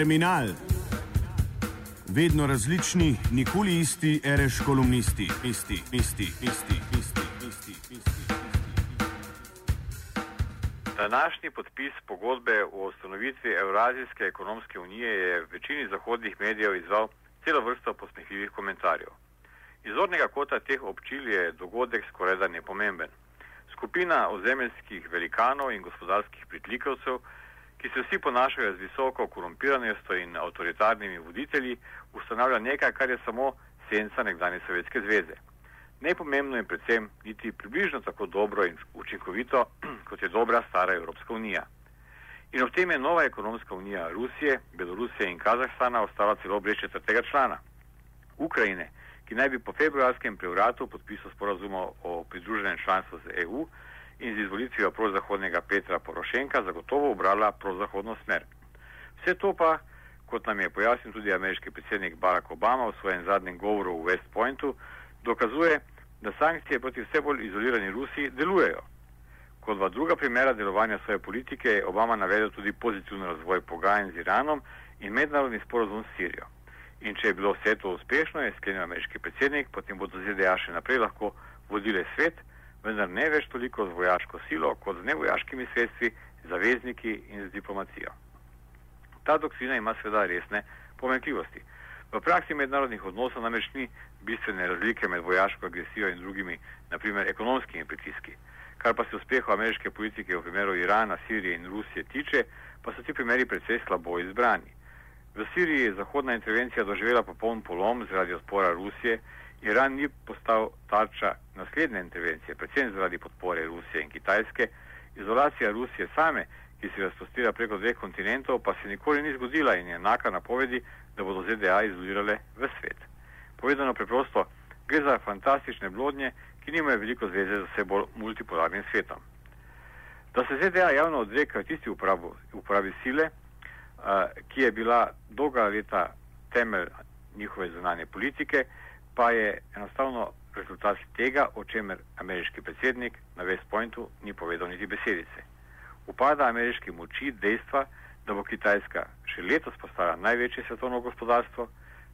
Terminal. Vedno različni, nikoli isti, reš kolumnisti, isti, isti, isti, isti, isti, isti. Današnji podpis pogodbe o ustanovitvi Evrazijske ekonomske unije je v večini zahodnih medijev izval celo vrsto posmehljivih komentarjev. Iz zornega kota teh občil je dogodek skoraj da nepomemben. Skupina ozemeljskih velikanov in gospodarskih pritlikovcev, ki se vsi ponašajo z visoko korumpiranostjo in avtoritarnimi voditelji, ustanavlja nekaj, kar je samo senca nekdanje Sovjetske zveze. Nepomembno je predvsem niti približno tako dobro in učinkovito, kot je dobra stara Evropska unija. In ob tem je nova ekonomska unija Rusije, Belorusije in Kazahstana ostala celo brez četrtega člana. Ukrajine, ki naj bi po februarskem prevratu podpisal sporazum o pridruženem članstvu z EU in z izvolitvijo prozahodnega Petra Porošenka zagotovo obrala prozahodno smer. Vse to pa, kot nam je pojasnil tudi ameriški predsednik Barack Obama v svojem zadnjem govoru v West Pointu, dokazuje, da sankcije proti vse bolj izolirani Rusiji delujejo. Kot dva druga primera delovanja svoje politike je Obama navedel tudi pozitivni razvoj pogajanj z Iranom in mednarodni sporozum s Sirijo. In če je bilo vse to uspešno, je sklenil ameriški predsednik, potem bodo ZDA še naprej lahko vodile svet, vendar ne več toliko z vojaško silo, kot z nevojaškimi sredstvi, zavezniki in z diplomacijo. Ta doktrina ima seveda resne pomenkljivosti. V praksi mednarodnih odnosov namreč ni bistvene razlike med vojaško agresijo in drugimi, naprimer ekonomskimi pritiski. Kar pa se uspehov ameriške politike v primeru Irana, Sirije in Rusije tiče, pa so ti primeri precej slabo izbrani. V Siriji je zahodna intervencija doživela popoln polom zaradi odpora Rusije, Iran ni postal tarča naslednje intervencije, predvsem zaradi podpore Rusije in Kitajske, izolacija Rusije same, ki se razprostira preko dveh kontinentov, pa se nikoli ni zgodila in je enaka napovedi, da bodo ZDA izolirale v svet. Povedano preprosto, gre za fantastične blodnje, ki nimajo veliko zveze z vse bolj multipolarnim svetom. Da se ZDA javno odrekajo tisti uporabi, uporabi sile, uh, ki je bila dolga leta temelj njihove zunanje politike, pa je enostavno rezultat tega, o čemer ameriški predsednik na West Pointu ni povedal niti besedice. Upada ameriške moči dejstva, da bo Kitajska še letos postala največje svetovno gospodarstvo,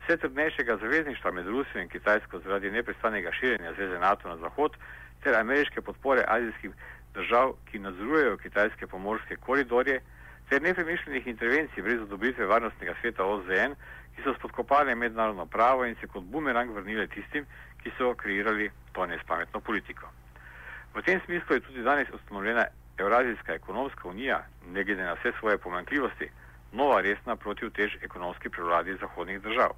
vse trdnejšega zavezništva med Rusijo in Kitajsko zaradi neprestanega širjenja zveze NATO na zahod ter ameriške podpore azijskih držav, ki nadzorujejo kitajske pomorske koridorje, ter nepremišljenih intervencij brez odobritve varnostnega sveta OZN, ki so spodkopali mednarodno pravo in se kot bumerang vrnile tistim, ki so kreirali to nespametno politiko. V tem smislu je tudi danes ustanovljena Evrazijska ekonomska unija, ne glede na vse svoje pomankljivosti, nova resna protivtež ekonomski prevladi zahodnih držav.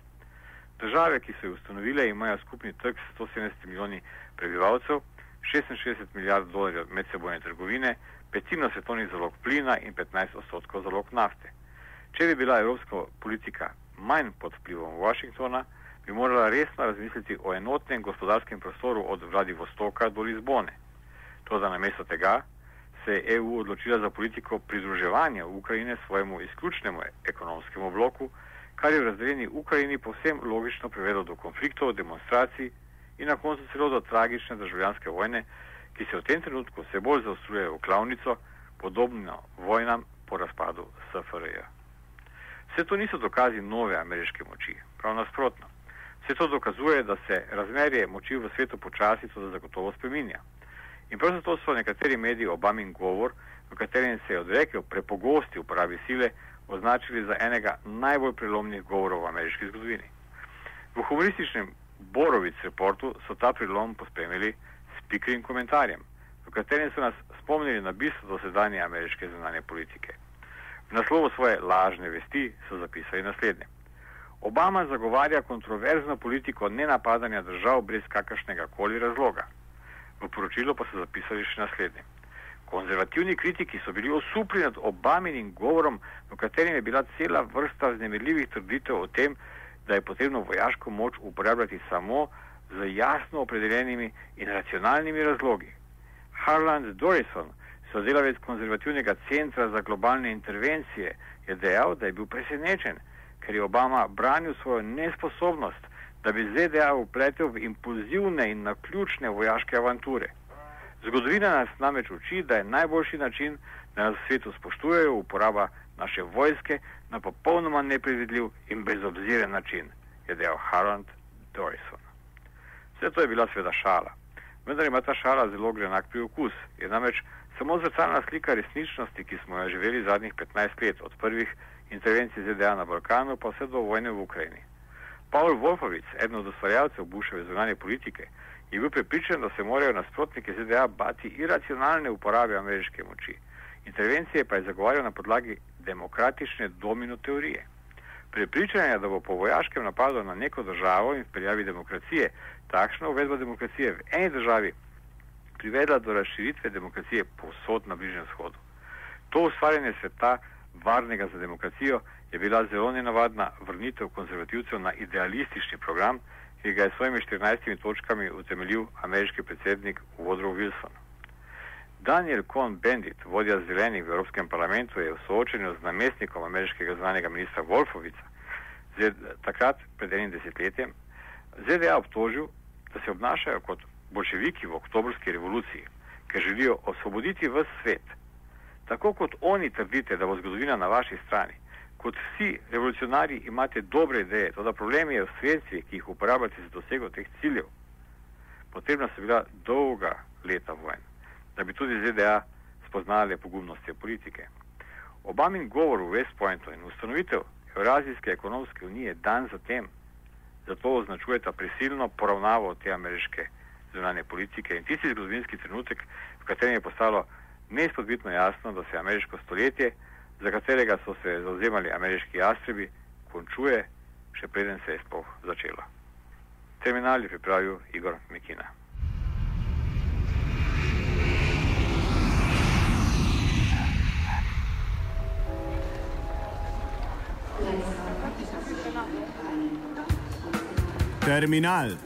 Države, ki so jo ustanovile, imajo skupni trg 170 milijoni prebivalcev, 66 milijard dolarjev medsebojne trgovine, petino svetovnih zalog plina in 15 odstotkov zalog nafte. Če bi bila evropska politika manj pod vplivom Washingtona, bi morala resno razmisliti o enotnem gospodarskem prostoru od Vladivostoka do Lizbone. To, da namesto tega se je EU odločila za politiko pridruževanja Ukrajine svojemu izključnemu ekonomskemu bloku, kar je v razdeljeni Ukrajini povsem logično privedlo do konfliktov, demonstracij in na koncu celo do tragične državljanske vojne, ki se v tem trenutku vse bolj zaostruje v klavnico, podobno vojnam po razpadu SFRJ. Vse to niso dokazi nove ameriške moči, prav nasprotno. Vse to dokazuje, da se razmerje moči v svetu počasi to zagotovo spreminja. In prav zato so nekateri mediji Obamin govor, v katerem se je odrekel prepogosti uporabi sile, označili za enega najbolj prelomnih govorov v ameriški zgodovini. V humorističnem Borovic reportu so ta prelom pospremili s pikrim komentarjem, v katerem so nas spomnili na bistvo dosedanje ameriške zunanje politike. V naslovu svoje lažne vesti so zapisali naslednje. Obama zagovarja kontroverzno politiko nenapadanja držav brez kakršnega koli razloga. V poročilu pa so zapisali še naslednje. Konzervativni kritiki so bili osupli nad Obaminim govorom, v katerem je bila cela vrsta vznemirljivih trditev o tem, da je potrebno vojaško moč uporabljati samo z jasno opredeljenimi in racionalnimi razlogi. Harland Dorison, sodelavec konzervativnega centra za globalne intervencije, je dejal, da je bil presenečen, ker je Obama branil svojo nesposobnost, da bi ZDA upletel v impulzivne in naključne vojaške avanture. Zgodovina nas namreč uči, da je najboljši način, da nas v svetu spoštujejo uporaba naše vojske na popolnoma nepredvidljiv in brezobziren način, je dejal Harald Dorison. Vse to je bila sveda šala. Vendar ima ta šala zelo grenak priokus. Je namreč samo zrcalna slika resničnosti, ki smo jo živeli zadnjih 15 let, od prvih intervencij ZDA na Balkanu pa vse do vojne v Ukrajini. Paul Wolfovic, eden od ustvarjalcev Bušove zunanje politike, je bil prepričan, da se morajo nasprotniki ZDA bati iracionalne uporabe ameriške moči. Intervencije pa je zagovarjal na podlagi demokratične domino teorije. Prepričanje je, da bo po vojaškem napadu na neko državo in vpeljavi demokracije takšna uvedba demokracije v eni državi privedla do razširitve demokracije posod na Bližnjem vzhodu. To ustvarjanje sveta, varnega za demokracijo, je bila zelo nenavadna vrnitev konzervativcev na idealistični program, ki ga je s svojimi 14 točkami utemeljil ameriški predsednik Woodrow Wilson. Daniel Cohn-Bendit, vodja zelenih v Evropskem parlamentu, je v soočenju z namestnikom ameriškega znanega ministra Wolfovica, takrat pred enim desetletjem, ZDA obtožil, da se obnašajo kot bolševiki v oktobrski revoluciji, ker želijo osvoboditi vse svet. Tako kot oni trdite, da bo zgodovina na vaši strani, kot vsi revolucionarji imate dobre ideje, to da problem je v sredstvih, ki jih uporabljate za dosego teh ciljev. Potrebna so bila dolga leta vojn, da bi tudi ZDA spoznali pogumnosti politike. Obamin govor v West Pointu in ustanovitev Eurazijske ekonomske unije dan zatem zato označujeta prisilno poravnavo te ameriške zunanje politike in tisti zgodovinski trenutek, v katerem je postalo neizpodbitno jasno, da se ameriško stoletje za katerega so se zauzemali ameriški jastrebi, končuje, še preden se je sploh začela. Terminal je pripravil Igor Mekina. Terminal.